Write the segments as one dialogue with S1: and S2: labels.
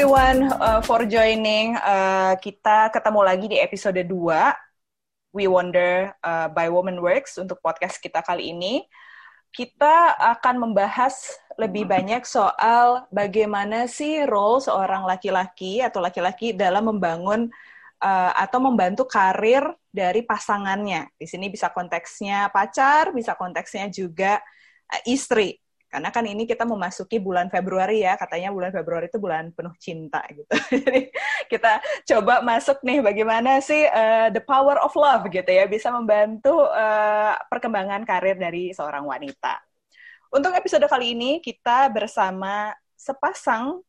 S1: everyone uh, for joining. Uh, kita ketemu lagi di episode 2 We Wonder uh, by Woman Works untuk podcast kita kali ini. Kita akan membahas lebih banyak soal bagaimana sih role seorang laki-laki atau laki-laki dalam membangun uh, atau membantu karir dari pasangannya. Di sini bisa konteksnya pacar, bisa konteksnya juga uh, istri karena kan ini kita memasuki bulan Februari ya, katanya bulan Februari itu bulan penuh cinta gitu. Jadi kita coba masuk nih bagaimana sih uh, the power of love gitu ya, bisa membantu uh, perkembangan karir dari seorang wanita. Untuk episode kali ini kita bersama sepasang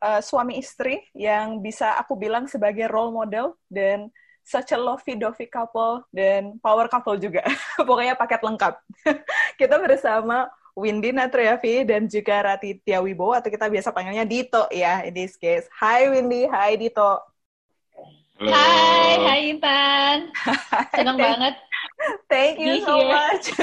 S1: uh, suami istri yang bisa aku bilang sebagai role model dan such a lovey-dovey couple dan power couple juga. Pokoknya paket lengkap. kita bersama Windy Natriavi dan juga Ratitya Wibowo atau kita biasa panggilnya Dito ya in this case. Hai Windy, hai Dito.
S2: Halo. Hai, hai Intan. Senang banget.
S1: Thank you so much.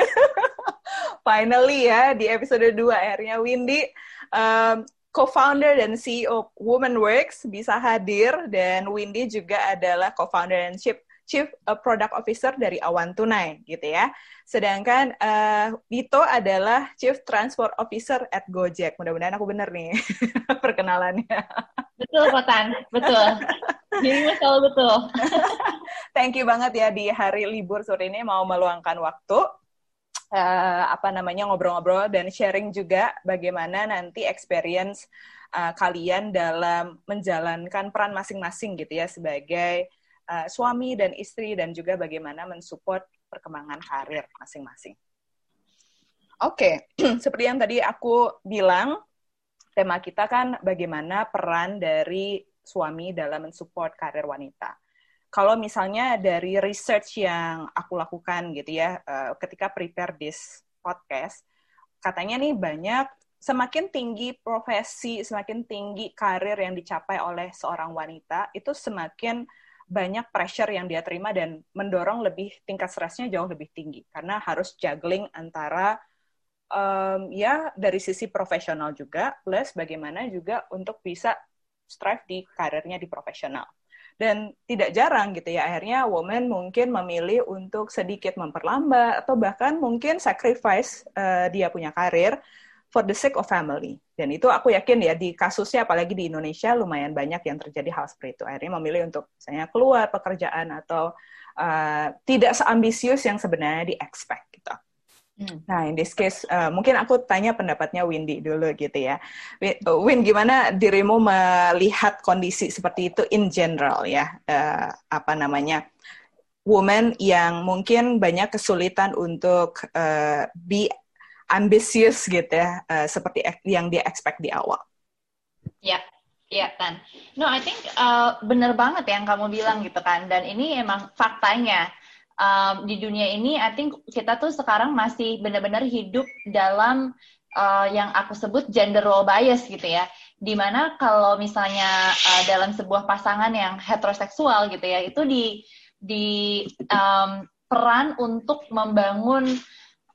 S1: Finally ya di episode 2 akhirnya Windy um, co-founder dan CEO Woman Works bisa hadir dan Windy juga adalah co-founder dan chief Chief uh, Product Officer dari Awan Tunai gitu ya. Sedangkan uh, Dito adalah Chief Transport Officer at Gojek. Mudah-mudahan aku benar nih perkenalannya.
S2: Betul, Kotan. Betul. Jadi betul betul.
S1: Thank you banget ya di hari libur sore ini mau meluangkan waktu uh, apa namanya ngobrol-ngobrol dan sharing juga bagaimana nanti experience uh, kalian dalam menjalankan peran masing-masing gitu ya sebagai uh, suami dan istri dan juga bagaimana mensupport perkembangan karir masing-masing. Oke, okay. seperti yang tadi aku bilang, tema kita kan bagaimana peran dari suami dalam mensupport karir wanita. Kalau misalnya dari research yang aku lakukan gitu ya, uh, ketika prepare this podcast, katanya nih banyak semakin tinggi profesi, semakin tinggi karir yang dicapai oleh seorang wanita, itu semakin banyak pressure yang dia terima dan mendorong lebih tingkat stresnya jauh lebih tinggi. Karena harus juggling antara um, ya dari sisi profesional juga plus bagaimana juga untuk bisa strive di karirnya di profesional. Dan tidak jarang gitu ya akhirnya woman mungkin memilih untuk sedikit memperlambat atau bahkan mungkin sacrifice uh, dia punya karir for the sake of family. Dan itu aku yakin ya di kasusnya apalagi di Indonesia lumayan banyak yang terjadi hal seperti itu. Akhirnya memilih untuk misalnya keluar pekerjaan atau uh, tidak seambisius yang sebenarnya di-expect gitu. Hmm. Nah, in this case, uh, mungkin aku tanya pendapatnya Windy dulu gitu ya. Win, gimana dirimu melihat kondisi seperti itu in general ya? Uh, apa namanya? Woman yang mungkin banyak kesulitan untuk uh, be ambisius gitu ya, uh, seperti yang dia expect di awal.
S2: Ya, yeah. Iya, Tan. No, I think uh, bener banget yang kamu bilang gitu kan. Dan ini emang faktanya. Um, di dunia ini, I think kita tuh sekarang masih benar-benar hidup dalam uh, yang aku sebut gender role bias gitu ya. Di mana kalau misalnya uh, dalam sebuah pasangan yang heteroseksual gitu ya, itu di di um, peran untuk membangun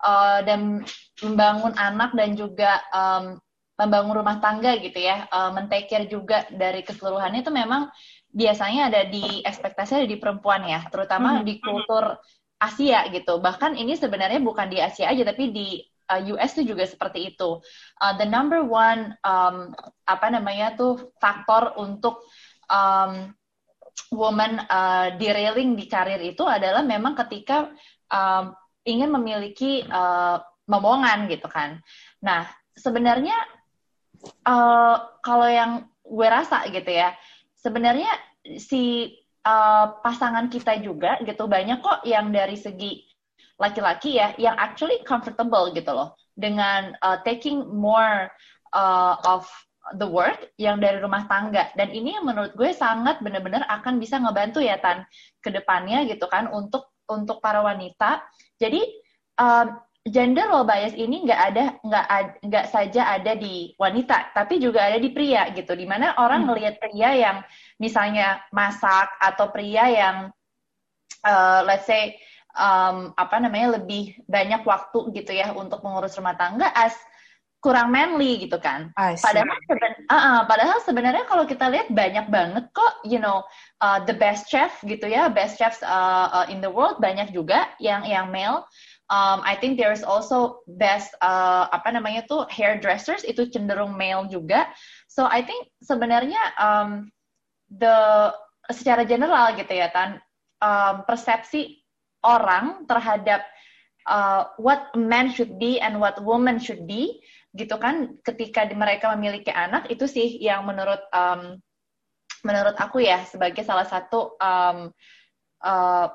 S2: uh, dan membangun anak dan juga um, membangun rumah tangga gitu ya, uh, men-take care juga dari keseluruhannya itu memang biasanya ada di ekspektasi ada di perempuan ya, terutama hmm. di kultur Asia gitu. Bahkan ini sebenarnya bukan di Asia aja, tapi di uh, US itu juga seperti itu. Uh, the number one um, apa namanya tuh faktor untuk um, woman uh, derailing di karir itu adalah memang ketika um, ingin memiliki uh, momongan gitu kan. Nah, sebenarnya uh, kalau yang gue rasa gitu ya, sebenarnya si uh, pasangan kita juga gitu banyak kok yang dari segi laki-laki ya yang actually comfortable gitu loh dengan uh, taking more uh, of the work yang dari rumah tangga dan ini yang menurut gue sangat benar-benar akan bisa ngebantu ya tan ke depannya gitu kan untuk untuk para wanita jadi um, gender role bias ini nggak ada nggak nggak saja ada di wanita tapi juga ada di pria gitu di mana orang hmm. melihat pria yang misalnya masak atau pria yang uh, let's say um, apa namanya lebih banyak waktu gitu ya untuk mengurus rumah tangga as kurang manly gitu kan. Padahal seben, uh, uh, padahal sebenarnya kalau kita lihat banyak banget kok, you know, uh, the best chef gitu ya, best chefs uh, uh, in the world banyak juga yang yang male. Um, I think there's also best uh, apa namanya tuh hairdressers itu cenderung male juga. So I think sebenarnya um, the secara general gitu ya tan um, persepsi orang terhadap uh, what man should be and what woman should be gitu kan ketika mereka memiliki anak itu sih yang menurut um, menurut aku ya sebagai salah satu um, uh,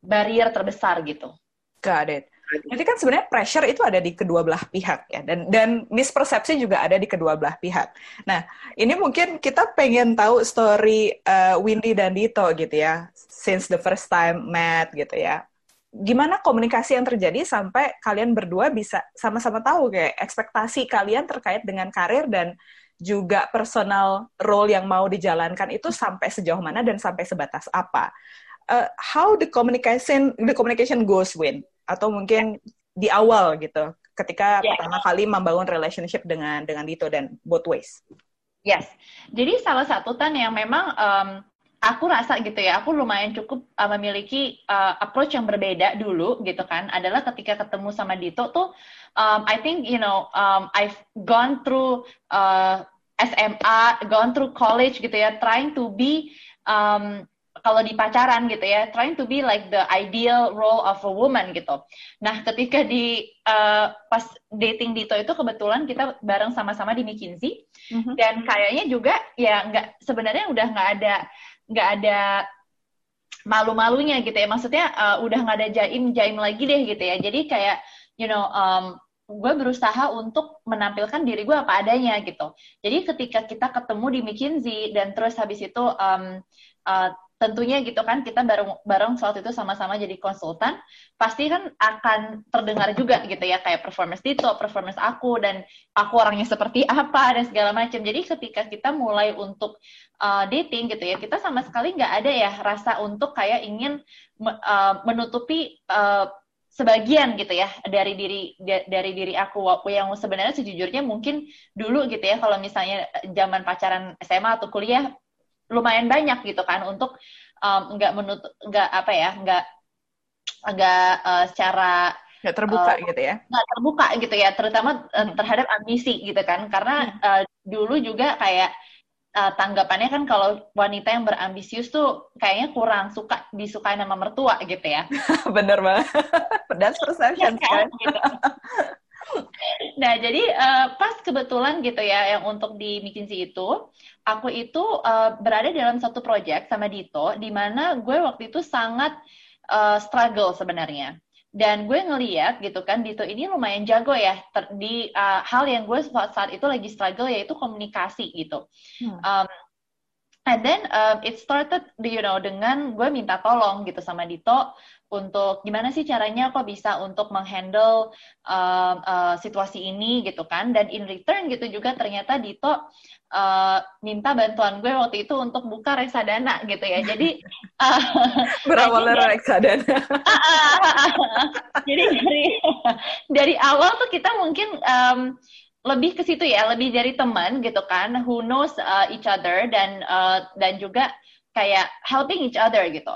S2: barrier terbesar gitu.
S1: Got it. Jadi kan sebenarnya pressure itu ada di kedua belah pihak ya dan dan mispersepsi juga ada di kedua belah pihak. Nah ini mungkin kita pengen tahu story uh, Windy dan Dito gitu ya, since the first time met gitu ya gimana komunikasi yang terjadi sampai kalian berdua bisa sama-sama tahu kayak ekspektasi kalian terkait dengan karir dan juga personal role yang mau dijalankan itu sampai sejauh mana dan sampai sebatas apa? Uh, how the communication the communication goes win atau mungkin di awal gitu ketika yeah. pertama kali membangun relationship dengan dengan Dito dan both ways.
S2: Yes. Jadi salah satu tan yang memang um, aku rasa gitu ya, aku lumayan cukup uh, memiliki uh, approach yang berbeda dulu gitu kan, adalah ketika ketemu sama Dito tuh, um, I think you know, um, I've gone through uh, SMA, gone through college gitu ya, trying to be um, kalau di pacaran gitu ya, trying to be like the ideal role of a woman gitu. Nah, ketika di uh, pas dating Dito itu kebetulan kita bareng sama-sama di McKinsey mm-hmm. dan kayaknya juga ya nggak sebenarnya udah nggak ada nggak ada malu-malunya gitu ya maksudnya uh, udah nggak ada jaim jaim lagi deh gitu ya jadi kayak you know um, gue berusaha untuk menampilkan diri gue apa adanya gitu jadi ketika kita ketemu di McKinsey dan terus habis itu um, uh, tentunya gitu kan kita bareng bareng saat itu sama-sama jadi konsultan pasti kan akan terdengar juga gitu ya kayak performance Tito, performance aku dan aku orangnya seperti apa dan segala macam. Jadi ketika kita mulai untuk uh, dating gitu ya kita sama sekali nggak ada ya rasa untuk kayak ingin uh, menutupi uh, sebagian gitu ya dari diri dari diri aku yang sebenarnya sejujurnya mungkin dulu gitu ya kalau misalnya zaman pacaran SMA atau kuliah lumayan banyak gitu kan untuk um, nggak menutup nggak apa ya nggak nggak uh, secara
S1: nggak terbuka uh, gitu ya?
S2: nggak terbuka gitu ya terutama uh, terhadap ambisi gitu kan. Karena uh, dulu juga kayak uh, tanggapannya kan kalau wanita yang berambisius tuh kayaknya kurang suka disukai nama mertua gitu ya.
S1: Bener banget. That's perception ya, kan? Gitu.
S2: nah jadi uh, pas kebetulan gitu ya yang untuk di McKinsey itu aku itu uh, berada dalam satu project sama Dito di mana gue waktu itu sangat uh, struggle sebenarnya dan gue ngeliat gitu kan Dito ini lumayan jago ya ter, di uh, hal yang gue saat, saat itu lagi struggle yaitu komunikasi gitu hmm. um, and then um, it started you know dengan gue minta tolong gitu sama Dito untuk gimana sih caranya kok bisa untuk menghandle uh, uh, situasi ini gitu kan. Dan in return gitu juga ternyata Dito uh, minta bantuan gue waktu itu untuk buka reksadana gitu ya. Jadi uh,
S1: berawal dari reksadana.
S2: Jadi dari dari awal tuh kita mungkin um, lebih ke situ ya lebih dari teman gitu kan. Who knows uh, each other dan uh, dan juga kayak helping each other gitu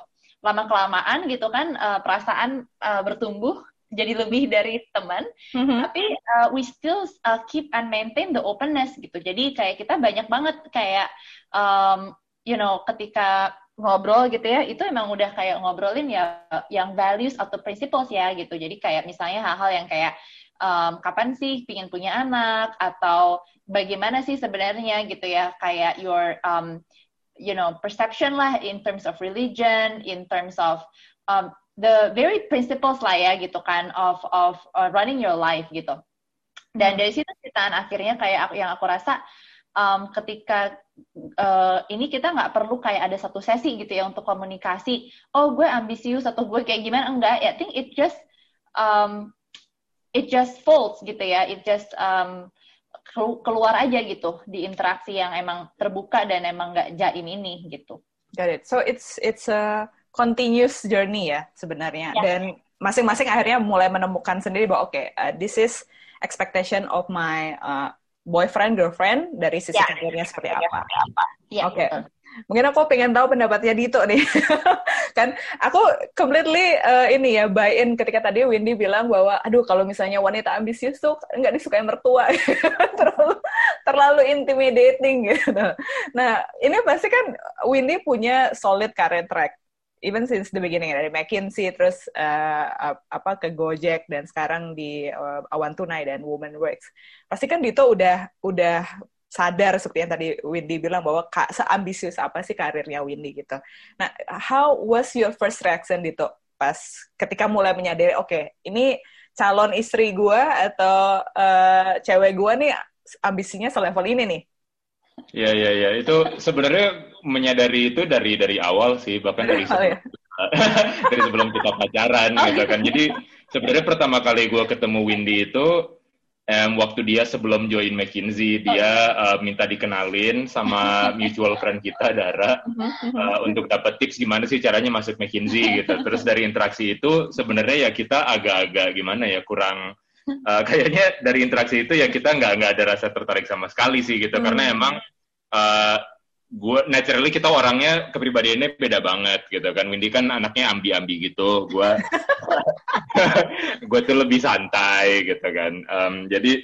S2: lama kelamaan gitu kan uh, perasaan uh, bertumbuh jadi lebih dari teman. Mm-hmm. tapi uh, we still uh, keep and maintain the openness gitu. Jadi kayak kita banyak banget kayak um, you know ketika ngobrol gitu ya itu emang udah kayak ngobrolin ya yang values atau principles ya gitu. Jadi kayak misalnya hal-hal yang kayak um, kapan sih pingin punya anak? Atau bagaimana sih sebenarnya gitu ya? Kayak your um, you know perception lah in terms of religion in terms of um, the very principles lah ya gitu kan of of uh, running your life gitu. Dan hmm. dari situ kita akhirnya kayak aku, yang aku rasa um, ketika uh, ini kita nggak perlu kayak ada satu sesi gitu ya untuk komunikasi. Oh gue ambisius atau gue kayak gimana? Enggak ya I think it just um, it just folds gitu ya. It just um, keluar aja gitu di interaksi yang emang terbuka dan emang nggak jaim ini gitu.
S1: Got it. So it's it's a continuous journey ya sebenarnya yeah. dan masing-masing akhirnya mulai menemukan sendiri bahwa oke okay, uh, this is expectation of my uh, boyfriend girlfriend dari sisi ya, karirnya seperti apa. Ya, Oke. Okay. Mungkin aku pengen tahu pendapatnya Dito nih. kan aku completely uh, ini ya buy in ketika tadi Windy bilang bahwa aduh kalau misalnya wanita ambisius tuh nggak disukai mertua terlalu terlalu intimidating gitu. Nah, ini pasti kan Windy punya solid career track even since the beginning dari McKinsey terus uh, apa ke Gojek dan sekarang di uh, Awan Tunai dan Woman Works pasti kan Dito udah udah sadar seperti yang tadi Windy bilang bahwa kak seambisius apa sih karirnya Windy gitu. Nah, how was your first reaction Dito pas ketika mulai menyadari oke okay, ini calon istri gue atau uh, cewek gue nih ambisinya selevel ini nih
S3: Iya iya iya itu sebenarnya menyadari itu dari dari awal sih bahkan dari sebelum, ya? dari sebelum kita pacaran oh, gitu kan. Jadi sebenarnya pertama kali gue ketemu Windy itu um, waktu dia sebelum join McKinsey dia uh, minta dikenalin sama mutual friend kita Dara uh, untuk dapat tips gimana sih caranya masuk McKinsey gitu. Terus dari interaksi itu sebenarnya ya kita agak-agak gimana ya kurang uh, kayaknya dari interaksi itu ya kita nggak nggak ada rasa tertarik sama sekali sih gitu hmm. karena emang uh, gue naturally kita orangnya kepribadiannya beda banget gitu kan. Windy kan anaknya ambi-ambi gitu. Gue gue tuh lebih santai gitu kan. Um, jadi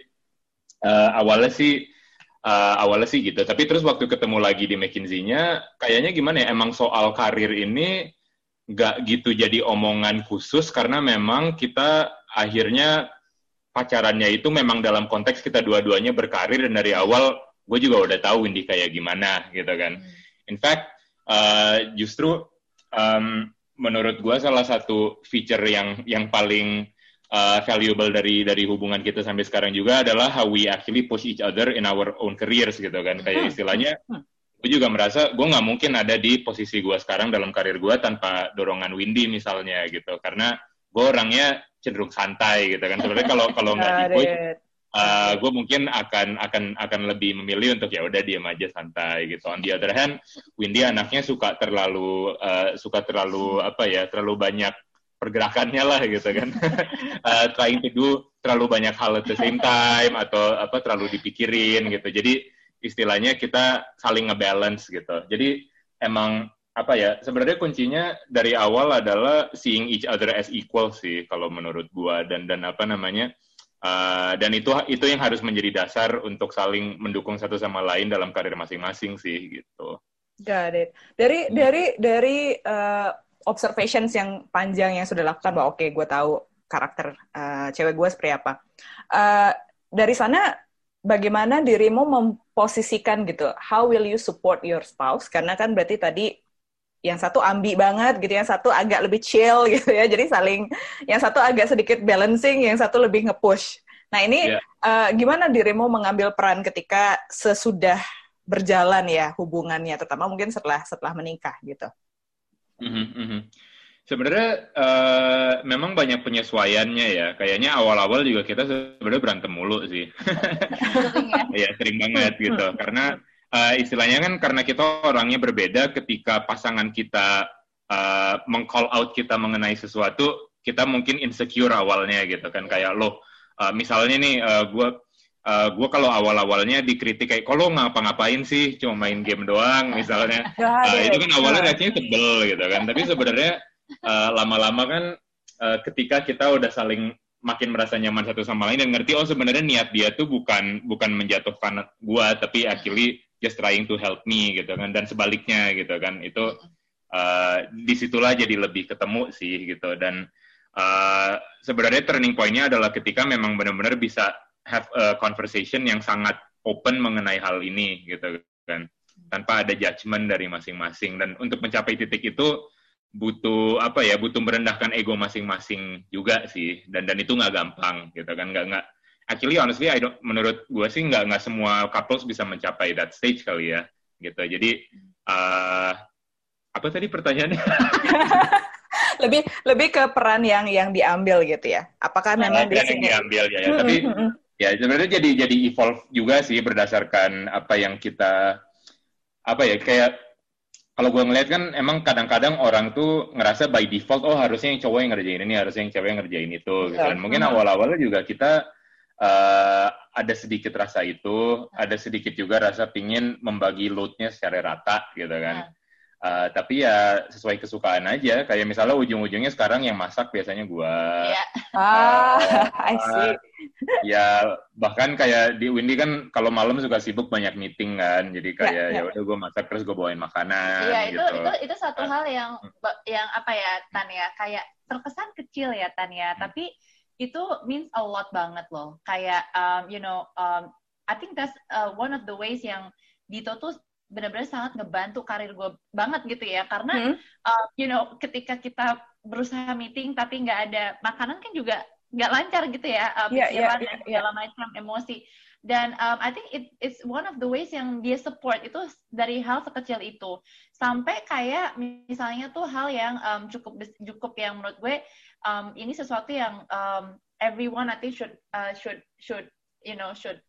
S3: uh, awalnya sih uh, awalnya sih gitu. Tapi terus waktu ketemu lagi di McKinsey-nya kayaknya gimana ya emang soal karir ini nggak gitu jadi omongan khusus karena memang kita akhirnya pacarannya itu memang dalam konteks kita dua-duanya berkarir dan dari awal gue juga udah tahu Windy kayak gimana gitu kan. Hmm. In fact, uh, justru um, menurut gue salah satu feature yang yang paling uh, valuable dari dari hubungan kita sampai sekarang juga adalah how we actually push each other in our own careers gitu kan. Kayak hmm. istilahnya, hmm. gue juga merasa gue nggak mungkin ada di posisi gue sekarang dalam karir gue tanpa dorongan Windy misalnya gitu. Karena gue orangnya cenderung santai gitu kan sebenarnya kalau kalau nggak di coach uh, gue mungkin akan akan akan lebih memilih untuk ya udah diam aja santai gitu. On the other hand Windy anaknya suka terlalu uh, suka terlalu apa ya terlalu banyak pergerakannya lah gitu kan. Uh, trying to do terlalu banyak hal at the same time atau apa terlalu dipikirin gitu. Jadi istilahnya kita saling ngebalance gitu. Jadi emang apa ya sebenarnya kuncinya dari awal adalah seeing each other as equal sih kalau menurut gua. Dan dan apa namanya dan itu itu yang harus menjadi dasar untuk saling mendukung satu sama lain dalam karir masing-masing sih gitu.
S1: Got it. Dari hmm. dari dari uh, observations yang panjang yang sudah lakukan bahwa oke okay, gue tahu karakter uh, cewek gue seperti apa. Uh, dari sana bagaimana dirimu memposisikan gitu? How will you support your spouse? Karena kan berarti tadi yang satu ambi banget gitu, yang satu agak lebih chill gitu ya. Jadi saling yang satu agak sedikit balancing, yang satu lebih nge-push. Nah, ini yeah. uh, gimana dirimu mengambil peran ketika sesudah berjalan ya hubungannya, terutama mungkin setelah setelah menikah gitu.
S3: Mm -hmm. Sebenarnya uh, memang banyak penyesuaiannya ya. Kayaknya awal-awal juga kita sebenarnya berantem mulu sih. Iya, sering banget gitu. Karena uh, istilahnya kan karena kita orangnya berbeda ketika pasangan kita uh, meng-call out kita mengenai sesuatu, kita mungkin insecure awalnya gitu kan. Kayak lo uh, misalnya nih uh, gue uh, gue kalau awal-awalnya dikritik kayak kalau ngapa-ngapain sih? Cuma main game doang misalnya. Uh, itu kan awalnya rasanya tebel gitu kan. Tapi sebenarnya uh, lama-lama kan uh, ketika kita udah saling makin merasa nyaman satu sama lain dan ngerti oh sebenarnya niat dia tuh bukan bukan menjatuhkan gua tapi actually just trying to help me gitu kan. Dan sebaliknya gitu kan. Itu uh, di situlah jadi lebih ketemu sih gitu. Dan uh, sebenarnya turning pointnya adalah ketika memang benar-benar bisa have a conversation yang sangat open mengenai hal ini gitu kan. Tanpa ada judgement dari masing-masing. Dan untuk mencapai titik itu butuh apa ya butuh merendahkan ego masing-masing juga sih. Dan dan itu nggak gampang gitu kan. Nggak nggak actually honestly I don't, menurut gue sih nggak nggak semua couples bisa mencapai that stage kali ya gitu. Jadi uh, apa tadi pertanyaannya?
S1: Lebih lebih ke peran yang yang diambil gitu ya. Apakah memang
S3: sini yang diambil ya, ya. tapi ya sebenarnya jadi jadi evolve juga sih berdasarkan apa yang kita apa ya kayak kalau gue ngeliat kan emang kadang-kadang orang tuh ngerasa by default oh harusnya yang cowok yang ngerjain ini harusnya yang cewek yang ngerjain itu gitu. dan mungkin awal-awalnya juga kita uh, ada sedikit rasa itu, ada sedikit juga rasa pingin membagi loadnya secara rata gitu kan. Uh, tapi ya sesuai kesukaan aja. Kayak misalnya ujung-ujungnya sekarang yang masak biasanya gua.
S2: Yeah.
S1: Ah, uh, I see.
S3: ya bahkan kayak di Windy kan kalau malam suka sibuk banyak meeting kan. Jadi kayak yeah, yeah. ya udah gua masak terus gua bawain makanan.
S2: Iya yeah, itu gitu. itu itu satu hal yang yang apa ya Tan ya kayak terkesan kecil ya Tan ya. Hmm. Tapi itu means a lot banget loh. Kayak um, you know um, I think that's uh, one of the ways yang Dito tuh benar-benar sangat ngebantu karir gue banget gitu ya karena hmm. uh, you know ketika kita berusaha meeting tapi nggak ada makanan kan juga nggak lancar gitu ya uh, yeah, pikiran yeah, yeah, segala yeah. macam emosi dan um, I think it, it's one of the ways yang dia support itu dari hal sekecil itu sampai kayak misalnya tuh hal yang um, cukup cukup yang menurut gue um, ini sesuatu yang um, everyone I think should uh, should should you know should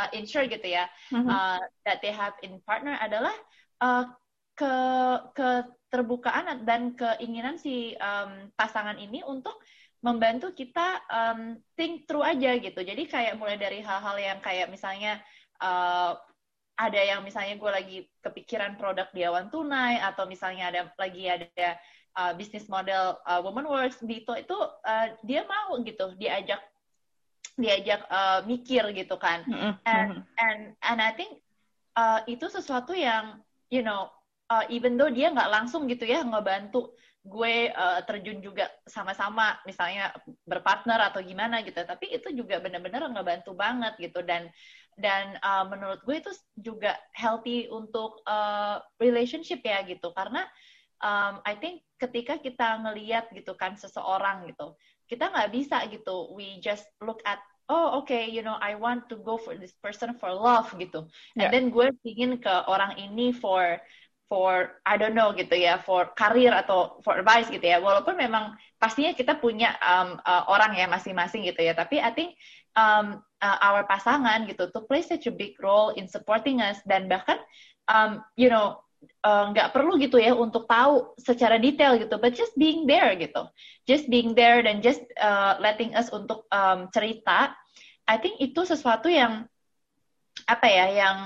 S2: uh, ensure gitu ya mm-hmm. uh, that they have in partner adalah uh, ke keterbukaan dan keinginan si um, pasangan ini untuk membantu kita um, think through aja gitu. Jadi kayak mulai dari hal-hal yang kayak misalnya uh, ada yang misalnya gue lagi kepikiran produk di awan tunai atau misalnya ada lagi ada uh, bisnis model uh, Woman Works Dito itu uh, dia mau gitu diajak diajak uh, mikir gitu kan. And and and I think uh, itu sesuatu yang you know uh, even though dia nggak langsung gitu ya ngebantu gue uh, terjun juga sama-sama misalnya berpartner atau gimana gitu tapi itu juga benar-benar ngebantu banget gitu. Dan dan uh, menurut gue itu juga healthy untuk uh, relationship ya gitu karena um, I think ketika kita ngeliat gitu kan seseorang gitu kita nggak bisa gitu we just look at oh oke okay, you know I want to go for this person for love gitu. And yeah. then gue ingin ke orang ini for for I don't know gitu ya for karir atau for advice gitu ya. Walaupun memang pastinya kita punya um, uh, orang ya masing-masing gitu ya. Tapi I think um, uh, our pasangan gitu to play such a big role in supporting us dan bahkan um, you know nggak uh, perlu gitu ya untuk tahu secara detail gitu, but just being there gitu, just being there dan just uh, letting us untuk um, cerita, I think itu sesuatu yang apa ya, yang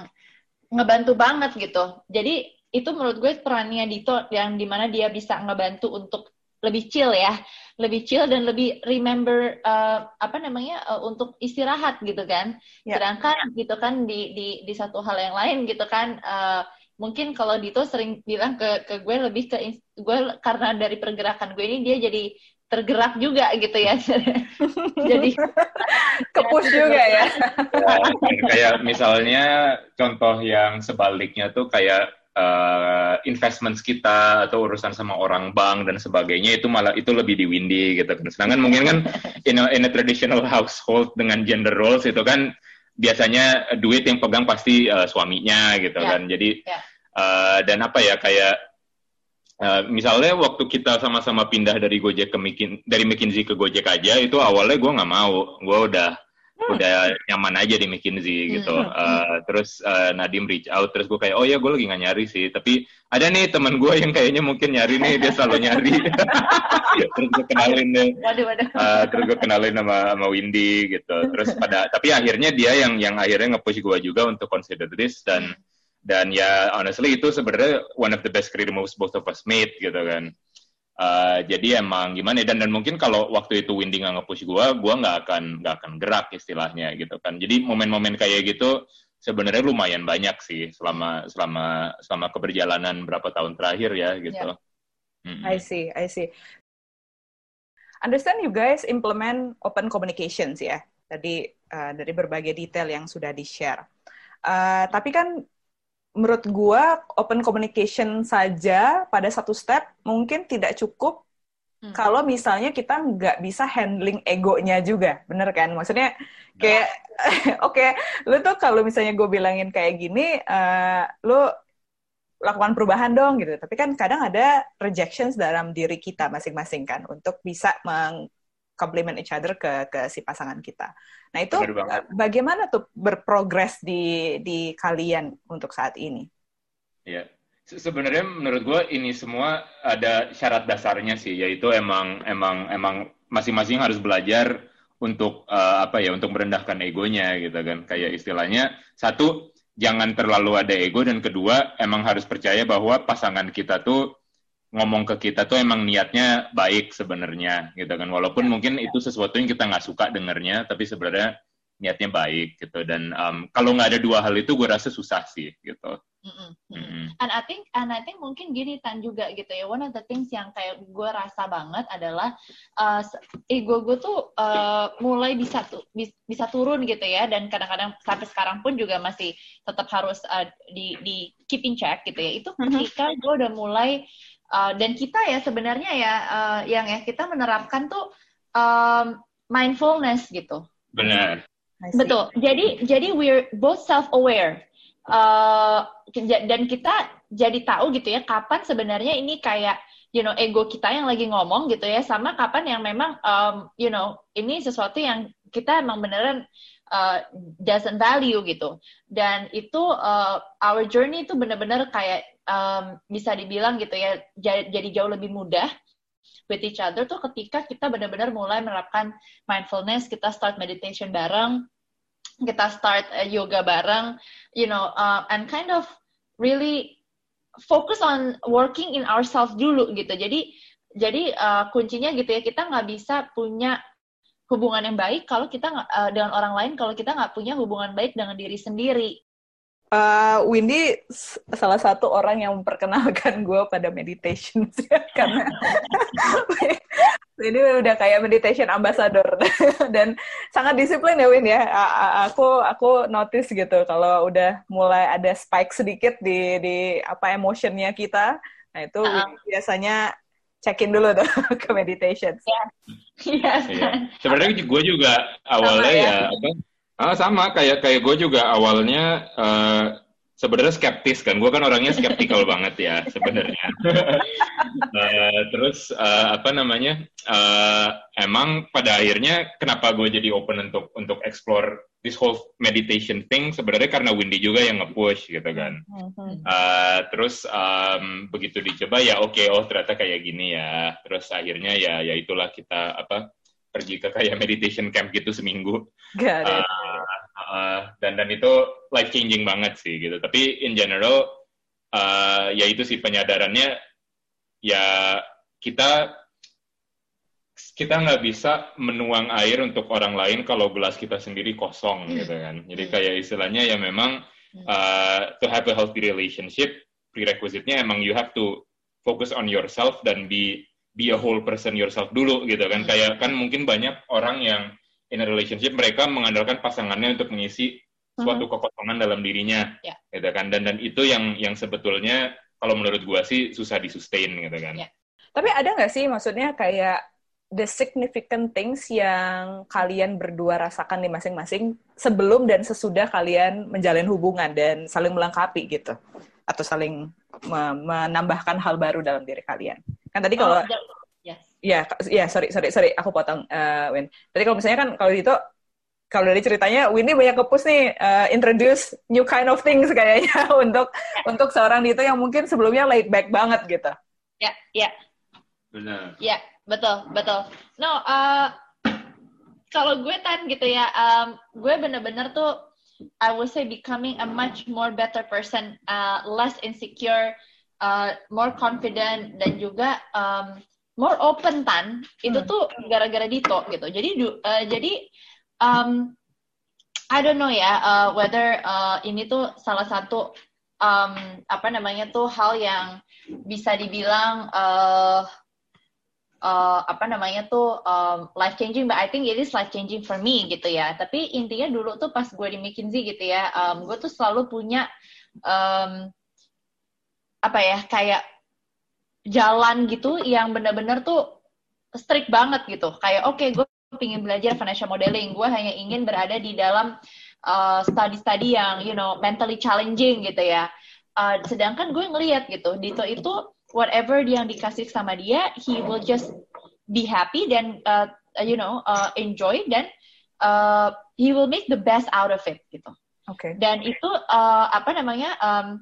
S2: ngebantu banget gitu. Jadi itu menurut gue perannya Dito yang di mana dia bisa ngebantu untuk lebih chill ya, lebih chill dan lebih remember uh, apa namanya uh, untuk istirahat gitu kan. Yeah. Sedangkan gitu kan di di di satu hal yang lain gitu kan. Uh, mungkin kalau Dito sering bilang ke ke gue lebih ke gue karena dari pergerakan gue ini dia jadi tergerak juga gitu ya jadi
S1: kepus juga ya.
S3: ya kayak misalnya contoh yang sebaliknya tuh kayak uh, investments kita atau urusan sama orang bank dan sebagainya itu malah itu lebih di windy gitu kan sedangkan mungkin kan in a, in a traditional household dengan gender roles itu kan biasanya duit yang pegang pasti uh, suaminya gitu yeah. kan. Jadi yeah Uh, dan apa ya kayak uh, misalnya waktu kita sama-sama pindah dari Gojek ke Mikin dari McKinsey ke Gojek aja itu awalnya gue nggak mau. Gue udah hmm. udah nyaman aja di McKinsey gitu. uh, terus uh, Nadim reach out terus gue kayak oh ya gue lagi nggak nyari sih. Tapi ada nih teman gue yang kayaknya mungkin nyari nih dia selalu nyari. Terus gue kenalin deh. Uh, terus gue kenalin sama sama Windy gitu. Terus pada tapi akhirnya dia yang yang akhirnya nge-push gue juga untuk consider this dan hmm dan ya honestly itu sebenarnya one of the best career moves both of us made gitu kan uh, jadi emang gimana ya, dan dan mungkin kalau waktu itu Windy nggak nge-push gue gue nggak akan nggak akan gerak istilahnya gitu kan. Jadi momen-momen kayak gitu sebenarnya lumayan banyak sih selama selama selama keberjalanan berapa tahun terakhir ya gitu. Yeah.
S1: mm-hmm. I see I see. Understand you guys implement open communications ya? Tadi uh, dari berbagai detail yang sudah di share uh, tapi kan menurut gua open communication saja pada satu step mungkin tidak cukup hmm. kalau misalnya kita nggak bisa handling egonya juga, bener kan? Maksudnya kayak, oke, okay, lu tuh kalau misalnya gue bilangin kayak gini, uh, lu lakukan perubahan dong gitu. Tapi kan kadang ada rejections dalam diri kita masing-masing kan untuk bisa meng complement each other ke ke si pasangan kita. Nah itu bagaimana tuh berprogres di di kalian untuk saat ini?
S3: Ya, sebenarnya menurut gue ini semua ada syarat dasarnya sih, yaitu emang emang emang masing-masing harus belajar untuk uh, apa ya untuk merendahkan egonya gitu kan kayak istilahnya satu jangan terlalu ada ego dan kedua emang harus percaya bahwa pasangan kita tuh ngomong ke kita tuh emang niatnya baik sebenarnya gitu kan. Walaupun mungkin itu sesuatu yang kita nggak suka dengernya tapi sebenarnya niatnya baik gitu. Dan um, kalau nggak ada dua hal itu gue rasa susah sih gitu.
S2: And I think and I think mungkin gini tan juga gitu ya one of the things yang kayak gue rasa banget adalah uh, ego gue tuh uh, mulai bisa tuh bisa turun gitu ya dan kadang-kadang sampai sekarang pun juga masih tetap harus uh, di di keep in check gitu ya itu mm-hmm. ketika gue udah mulai uh, dan kita ya sebenarnya ya uh, yang ya kita menerapkan tuh um, mindfulness gitu.
S3: Benar.
S2: Betul. Jadi jadi we're both self aware. Uh, dan kita jadi tahu gitu ya kapan sebenarnya ini kayak you know ego kita yang lagi ngomong gitu ya sama kapan yang memang um, you know ini sesuatu yang kita emang beneran uh, doesn't value gitu. Dan itu uh, our journey itu bener-bener kayak um, bisa dibilang gitu ya jadi jauh lebih mudah with each other tuh ketika kita benar-benar mulai menerapkan mindfulness kita start meditation bareng kita start uh, yoga bareng, you know, uh, and kind of really focus on working in ourselves dulu gitu. Jadi jadi uh, kuncinya gitu ya kita nggak bisa punya hubungan yang baik kalau kita uh, dengan orang lain kalau kita nggak punya hubungan baik dengan diri sendiri
S1: uh, Windy salah satu orang yang memperkenalkan gue pada meditation karena ini udah kayak meditation ambassador dan sangat disiplin ya Win ya. Aku aku notice gitu kalau udah mulai ada spike sedikit di di apa emotionnya kita, nah itu uh -huh. biasanya check-in dulu tuh ke meditation.
S2: Iya. Yeah.
S3: yeah. Sebenarnya gue juga awalnya ya, ya apa Ah, sama kayak kayak gue juga awalnya uh, sebenarnya skeptis kan. Gue kan orangnya skeptikal banget ya sebenarnya. uh, terus uh, apa namanya? Uh, emang pada akhirnya kenapa gue jadi open untuk untuk explore this whole meditation thing sebenarnya karena Windy juga yang nge-push gitu kan. Uh, terus um, begitu dicoba ya oke okay, oh ternyata kayak gini ya. Terus akhirnya ya ya itulah kita apa pergi ke kayak meditation camp gitu seminggu.
S1: Got it.
S3: Uh, uh, dan dan itu life changing banget sih gitu. Tapi in general uh, ya itu sih penyadarannya ya kita kita nggak bisa menuang air untuk orang lain kalau gelas kita sendiri kosong hmm. gitu kan. Jadi hmm. kayak istilahnya ya memang uh, to have a healthy relationship prerequisite-nya emang you have to focus on yourself dan be be a whole person yourself dulu gitu kan. Hmm. Kayak kan mungkin banyak orang yang in a relationship mereka mengandalkan pasangannya untuk mengisi suatu hmm. kekosongan dalam dirinya, yeah. gitu kan. Dan dan itu yang yang sebetulnya kalau menurut gua sih susah disustain gitu kan. Yeah.
S1: Tapi ada nggak sih maksudnya kayak the significant things yang kalian berdua rasakan di masing-masing sebelum dan sesudah kalian menjalin hubungan dan saling melengkapi gitu atau saling menambahkan hal baru dalam diri kalian. Kan tadi kalau oh, yes. ya ya sorry sorry sorry aku potong uh, Win. Tadi kalau misalnya kan kalau itu kalau dari ceritanya Winnie banyak kepus nih uh, introduce new kind of things kayaknya untuk yeah. untuk seorang Dito yang mungkin sebelumnya laid back banget gitu.
S2: Ya, yeah, ya. Yeah.
S3: Benar.
S2: Ya, yeah, betul, betul. No, uh, kalau gue tan gitu ya, um, gue bener-bener tuh I would say becoming a much more better person, uh, less insecure, uh, more confident dan juga um, more open tan itu hmm. tuh gara-gara Dito gitu. Jadi uh, jadi um, I don't know ya uh, whether uh, ini tuh salah satu um, apa namanya tuh hal yang bisa dibilang uh, uh, apa namanya tuh um, life changing, but I think it is life changing for me gitu ya. Tapi intinya dulu tuh pas gue di McKinsey gitu ya, um, gue tuh selalu punya um, apa ya kayak jalan gitu yang benar-benar tuh strict banget gitu. Kayak oke okay, gue pingin belajar financial modeling, gue hanya ingin berada di dalam uh, study-study yang you know mentally challenging gitu ya. Uh, sedangkan gue ngeliat gitu, Dito itu whatever yang dikasih sama dia he will just be happy dan uh, you know uh, enjoy dan uh, he will make the best out of it gitu.
S1: Oke. Okay.
S2: Dan itu uh, apa namanya um,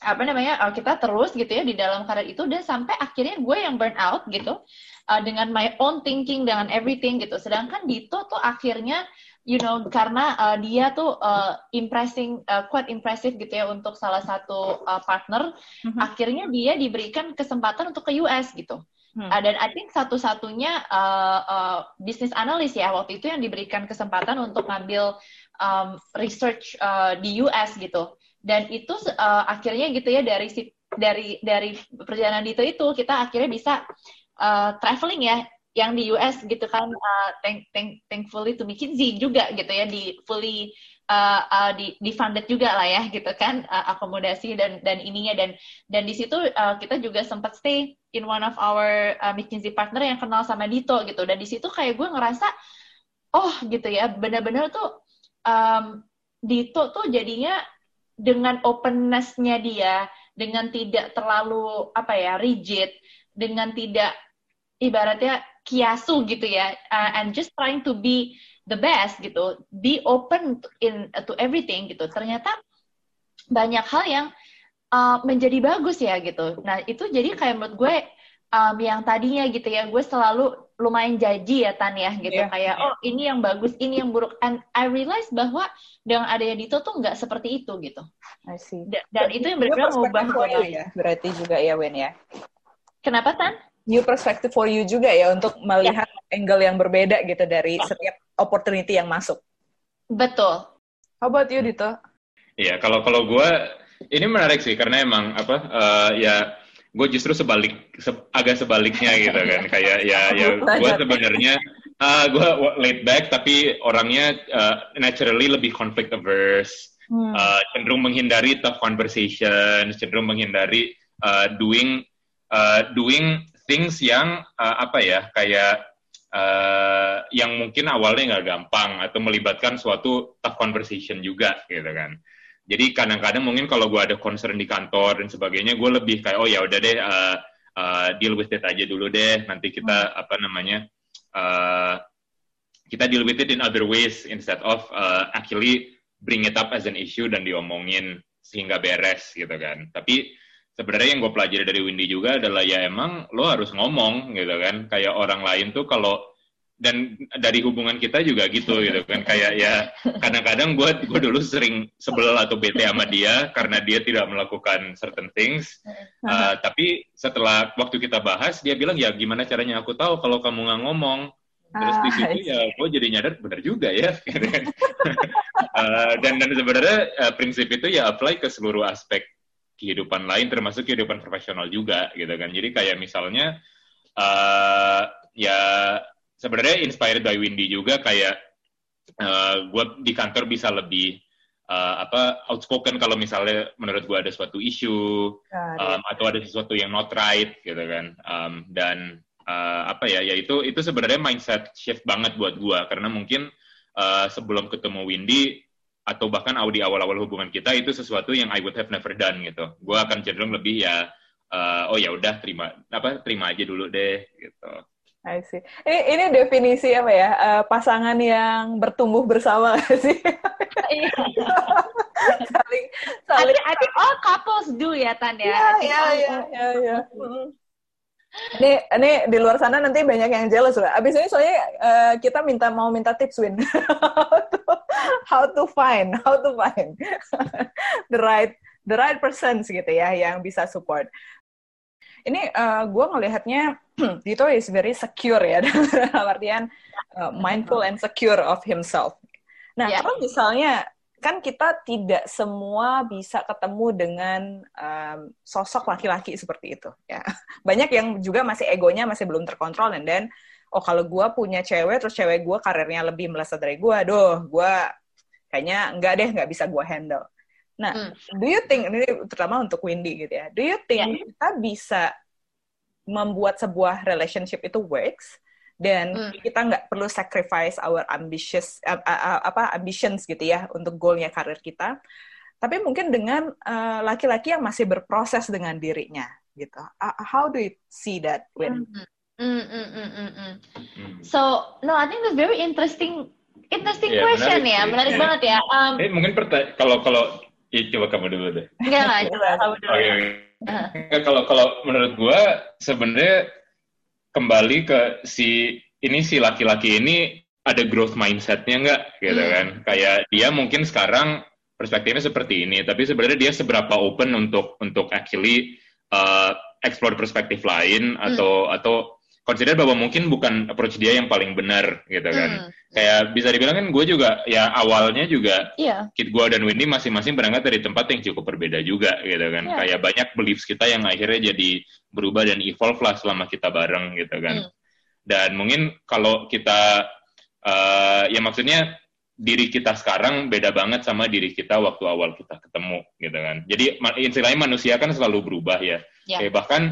S2: apa namanya uh, kita terus gitu ya di dalam karir itu dan sampai akhirnya gue yang burn out gitu uh, dengan my own thinking dengan everything gitu sedangkan Dito tuh akhirnya you know karena uh, dia tuh uh, impressing uh, quite impressive gitu ya untuk salah satu uh, partner mm-hmm. akhirnya dia diberikan kesempatan untuk ke US gitu Hmm. Uh, dan I think satu-satunya uh, uh, bisnis analis ya waktu itu yang diberikan kesempatan untuk ngambil um, research uh, di US gitu dan itu uh, akhirnya gitu ya dari dari dari perjalanan itu itu kita akhirnya bisa uh, traveling ya yang di US gitu kan uh, thank, thank, thankfully to McKinsey juga gitu ya di fully uh, uh, di, di funded juga lah ya gitu kan uh, akomodasi dan dan ininya. Dan dan di situ uh, kita juga sempat stay in one of our uh, McKinsey partner yang kenal sama Dito gitu. Dan di situ kayak gue ngerasa oh gitu ya benar-benar tuh um, Dito tuh jadinya dengan openness-nya dia, dengan tidak terlalu apa ya rigid, dengan tidak ibaratnya kiasu gitu ya, uh, and just trying to be the best gitu, be open to, in to everything gitu. Ternyata banyak hal yang uh, menjadi bagus ya gitu. Nah itu jadi kayak menurut gue um, yang tadinya gitu ya, gue selalu lumayan janji ya Tan ya gitu yeah. kayak oh ini yang bagus ini yang buruk and I realize bahwa dengan adanya Dito tuh nggak seperti itu gitu
S1: I see.
S2: dan, dan itu yang benar-benar mengubah
S1: gue ya berarti juga ya Wen ya
S2: kenapa Tan
S1: new perspective for you juga ya untuk melihat yeah. angle yang berbeda gitu dari yeah. setiap opportunity yang masuk
S2: betul
S1: how about you Dito
S3: Iya, yeah, kalau kalau gue ini menarik sih karena emang apa uh, ya gue justru sebalik se agak sebaliknya gitu kan kayak ya ya gue sebenarnya uh, gue laid back tapi orangnya uh, naturally lebih conflict averse hmm. uh, cenderung menghindari tough conversation cenderung menghindari uh, doing uh, doing things yang uh, apa ya kayak uh, yang mungkin awalnya nggak gampang atau melibatkan suatu tough conversation juga gitu kan jadi kadang-kadang mungkin kalau gue ada concern di kantor dan sebagainya, gue lebih kayak oh ya udah deh uh, uh, deal with it aja dulu deh. Nanti kita hmm. apa namanya uh, kita deal with it in other ways instead of uh, actually bring it up as an issue dan diomongin sehingga beres gitu kan. Tapi sebenarnya yang gue pelajari dari Windy juga adalah ya emang lo harus ngomong gitu kan. Kayak orang lain tuh kalau dan dari hubungan kita juga gitu gitu kan. Kayak ya kadang-kadang gue gue dulu sering sebel atau bete sama dia karena dia tidak melakukan certain things. Uh, tapi setelah waktu kita bahas dia bilang ya gimana caranya? Aku tahu kalau kamu nggak ngomong. Terus di situ ah, ya gue jadi nyadar benar juga ya. Uh, dan dan sebenarnya uh, prinsip itu ya apply ke seluruh aspek kehidupan lain termasuk kehidupan profesional juga gitu kan. Jadi kayak misalnya uh, ya sebenarnya inspired by Windy juga kayak uh, eh, gue di kantor bisa lebih uh, apa outspoken kalau misalnya menurut gue ada suatu isu um, atau ada sesuatu yang not right gitu kan. Um, dan uh, apa ya ya itu itu sebenarnya mindset shift banget buat gue karena mungkin uh, sebelum ketemu Windy atau bahkan di awal-awal hubungan kita itu sesuatu yang I would have never done gitu gue akan cenderung lebih ya uh, oh ya udah terima apa terima aja dulu deh gitu
S1: I see. Ini, ini definisi apa ya? Uh, pasangan yang bertumbuh bersama sih?
S2: Iya. saling, saling. I, think, all couples do ya, Tan ya.
S1: Iya, iya, iya, iya, iya. Ini, ini di luar sana nanti banyak yang jealous lah. Abis ini soalnya uh, kita minta mau minta tips Win. how, to, how to find, how to find the right the right person gitu ya yang bisa support ini uh, gue ngelihatnya Dito is very secure ya dalam artian uh, mindful and secure of himself. Nah, yeah. kalau misalnya kan kita tidak semua bisa ketemu dengan um, sosok laki-laki seperti itu ya. Banyak yang juga masih egonya masih belum terkontrol dan then oh kalau gue punya cewek terus cewek gue karirnya lebih melesat dari gue, doh gue kayaknya enggak deh nggak bisa gue handle. Nah, hmm. do you think ini terutama untuk Windy gitu ya? Do you think yeah. kita bisa membuat sebuah relationship itu works dan hmm. kita nggak perlu sacrifice our ambitious uh, uh, apa ambitions gitu ya untuk goalnya karir kita tapi mungkin dengan laki-laki uh, yang masih berproses dengan dirinya gitu uh, how do you see that when
S2: mm, mm, mm, mm, mm, mm. so no I think it's very interesting interesting yeah, question menarik, ya menarik yeah. banget ya um,
S3: eh, mungkin kalau kalau Iya, coba kamu dulu deh.
S2: Enggak, enggak, coba kamu dulu.
S3: Oke, oke. Kalau kalau menurut gue sebenarnya kembali ke si ini si laki-laki ini ada growth mindsetnya nggak gitu
S2: Hmm.
S3: kan? Kayak dia mungkin sekarang perspektifnya seperti ini, tapi sebenarnya dia seberapa open untuk untuk actually uh, explore perspektif lain
S2: Hmm.
S3: atau atau consider bahwa mungkin bukan approach dia yang paling benar gitu kan?
S2: Hmm.
S3: Kayak bisa dibilang kan gue juga ya awalnya juga
S2: Iya.
S3: Kit gue dan Windy masing-masing berangkat dari tempat yang cukup berbeda juga gitu kan.
S2: Iya.
S3: Kayak banyak beliefs kita yang akhirnya jadi berubah dan evolve lah selama kita bareng gitu kan.
S2: Hmm.
S3: Dan mungkin kalau kita eh ya maksudnya diri kita sekarang beda banget sama diri kita waktu awal kita ketemu gitu kan. Jadi istilahnya manusia kan selalu berubah ya.
S2: Ya.
S3: Kayak bahkan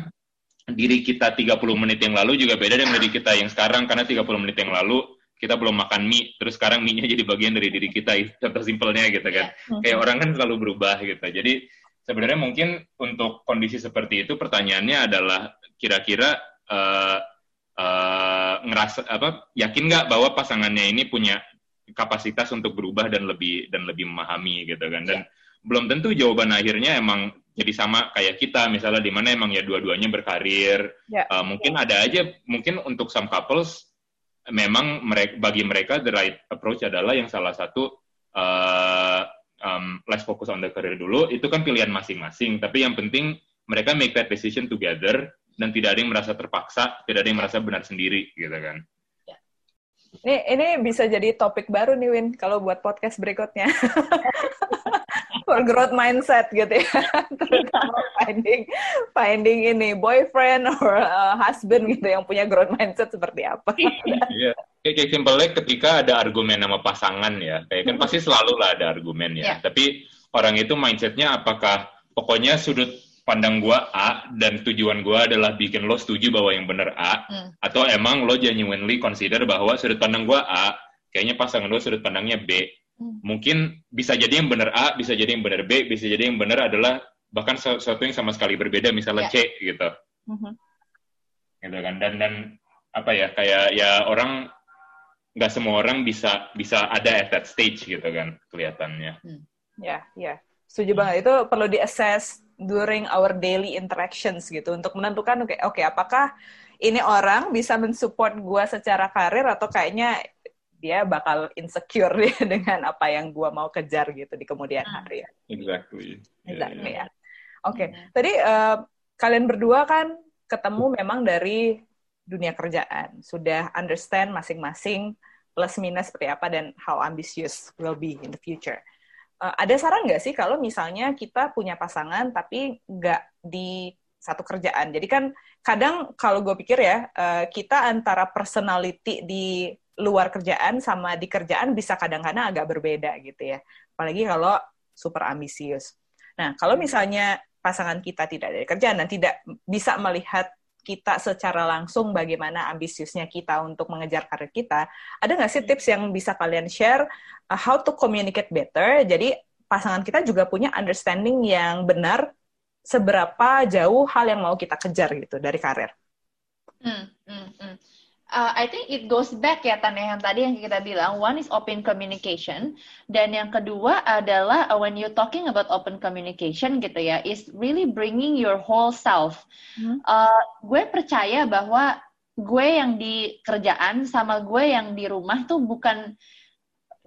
S3: diri kita 30 menit yang lalu juga beda dengan diri kita yang sekarang karena 30 menit yang lalu kita belum makan mie, terus sekarang mie-nya jadi bagian dari diri kita, contoh simpelnya gitu kan.
S2: Hmm.
S3: Kayak orang kan selalu berubah gitu. Jadi sebenarnya mungkin untuk kondisi seperti itu pertanyaannya adalah kira-kira eh, ngerasa apa yakin nggak bahwa pasangannya ini punya kapasitas untuk berubah dan lebih dan lebih memahami gitu kan dan belum tentu jawaban akhirnya emang jadi sama kayak kita misalnya di mana emang ya dua-duanya berkarir
S1: Ya.
S3: Eh, mungkin ada aja mungkin untuk some couples memang mereka bagi mereka the right approach adalah yang salah satu eh, um, let's focus on the career dulu itu kan pilihan masing-masing tapi yang penting mereka make that decision together dan tidak ada yang merasa terpaksa tidak ada yang merasa benar sendiri gitu kan
S1: Ini ini bisa jadi topik baru nih Win kalau buat podcast berikutnya. For growth mindset gitu ya. Terutama finding finding ini boyfriend or uh, husband gitu yang punya growth mindset seperti apa.
S3: Iya. Kayak, kayak simpelnya ketika ada argumen sama pasangan ya, kayak kan pasti selalu lah ada argumen ya.
S2: Iya.
S3: Tapi orang itu mindsetnya apakah pokoknya sudut pandang gua A dan tujuan gua adalah bikin lo setuju bahwa yang bener A,
S2: Hmm.
S3: atau emang lo genuinely consider bahwa sudut pandang gua A, kayaknya pasangan lo sudut pandangnya B.
S2: Hmm.
S3: Mungkin bisa jadi yang bener A, bisa jadi yang bener B, bisa jadi yang bener adalah bahkan sesuatu yang sama sekali berbeda, misalnya
S2: Iya.
S3: C gitu
S1: Mhm.
S3: gitu kan dan dan apa ya kayak ya orang nggak semua orang bisa bisa ada at that stage gitu kan kelihatannya
S1: Ya, ya. Setuju banget. Itu perlu di-assess during our daily interactions gitu untuk menentukan oke oke apakah ini orang bisa mensupport gua secara karir atau kayaknya dia bakal insecure dia dengan apa yang gua mau kejar gitu di kemudian
S2: Hmm.
S1: hari ya.
S3: exactly
S1: Exactly,
S3: Iya,
S1: ya. Oke,
S2: Hmm.
S1: tadi eh, kalian berdua kan ketemu memang dari dunia kerjaan, sudah understand masing-masing plus minus seperti apa dan how ambitious will be in the future. Eh, ada saran nggak sih kalau misalnya kita punya pasangan tapi nggak di satu kerjaan? Jadi kan kadang kalau gue pikir ya eh, kita antara personality di luar kerjaan sama di kerjaan bisa kadang-kadang agak berbeda gitu ya. Apalagi kalau super ambisius. Nah, kalau misalnya pasangan kita tidak dari kerjaan dan tidak bisa melihat kita secara langsung bagaimana ambisiusnya kita untuk mengejar karir kita, ada nggak sih tips yang bisa kalian share uh, how to communicate better? Jadi pasangan kita juga punya understanding yang benar seberapa jauh hal yang mau kita kejar gitu dari karir.
S2: Hmm, hmm, hmm. Uh, I think it goes back ya Tan yang tadi yang kita bilang one is open communication dan yang kedua adalah uh, when you talking about open communication gitu ya is really bringing your whole self.
S1: Hmm.
S2: Uh, gue percaya bahwa gue yang di kerjaan sama gue yang di rumah tuh bukan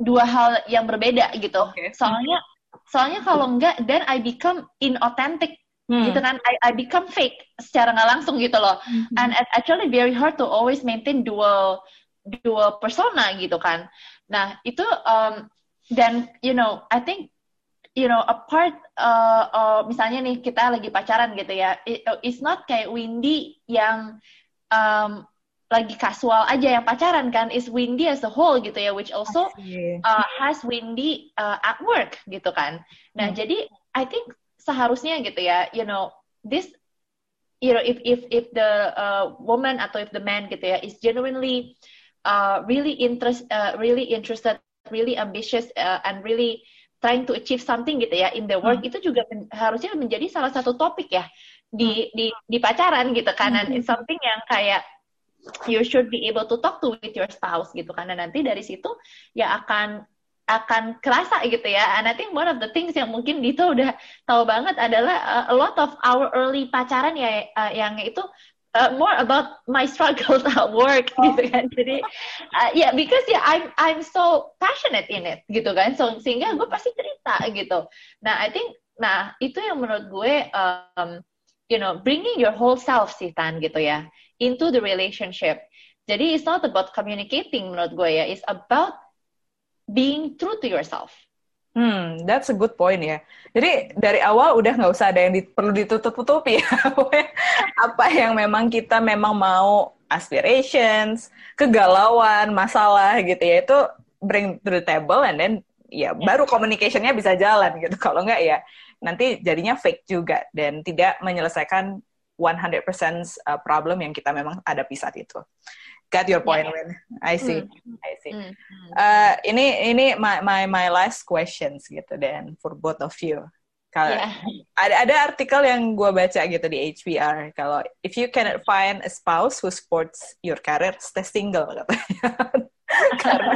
S2: dua hal yang berbeda gitu.
S1: Oke.
S2: Soalnya soalnya kalau enggak then I become inauthentic
S1: Hmm.
S2: gitu kan. I, I become fake secara nggak langsung gitu loh. And it's actually very hard to always maintain dual dual persona gitu kan. Nah itu um, dan you know I think you know apart uh, uh, misalnya nih kita lagi pacaran gitu ya. It, it's not kayak Windy yang um, lagi kasual aja yang pacaran kan. Is Windy as a whole gitu ya which also uh, has Windy uh, at work gitu kan. Nah,
S1: Hmm.
S2: jadi I think seharusnya gitu ya, you know, this you know if if if the uh, woman atau if the man gitu ya is genuinely uh, really interest uh, really interested, really ambitious uh, and really trying to achieve something gitu ya in the work itu juga men- harusnya menjadi salah satu topik ya di di di pacaran gitu kan and it's something yang kayak you should be able to talk to with your spouse gitu karena nanti dari situ ya akan akan kerasa gitu ya. And I think one of the things yang mungkin Dito udah tahu banget adalah uh, a lot of our early pacaran ya uh, yang itu uh, more about my struggles at work oh. gitu kan. Jadi uh, ya yeah, because ya yeah, I'm I'm so passionate in it gitu kan. So sehingga gue pasti cerita gitu. Nah, I think nah itu yang menurut gue um, you know, bringing your whole self sih Tan gitu ya into the relationship. Jadi it's not about communicating menurut gue ya, it's about being true to yourself.
S1: Hmm, that's a good point ya. Jadi dari awal udah nggak usah ada yang di, perlu ditutup-tutupi ya. Apa yang memang kita memang mau aspirations, kegalauan, masalah gitu ya itu bring to the table and then ya yeah. baru communicationnya bisa jalan gitu. Kalau nggak ya nanti jadinya fake juga dan tidak menyelesaikan 100% uh, problem yang kita memang hadapi saat itu. Got your point, yeah. Win. I see. Mm. I see. Mm. Uh, ini ini my my my last questions gitu dan for both of you. Kalau yeah. ada ada artikel yang gue baca gitu di HBR kalau if you cannot find a spouse who supports your career, stay single katanya. karena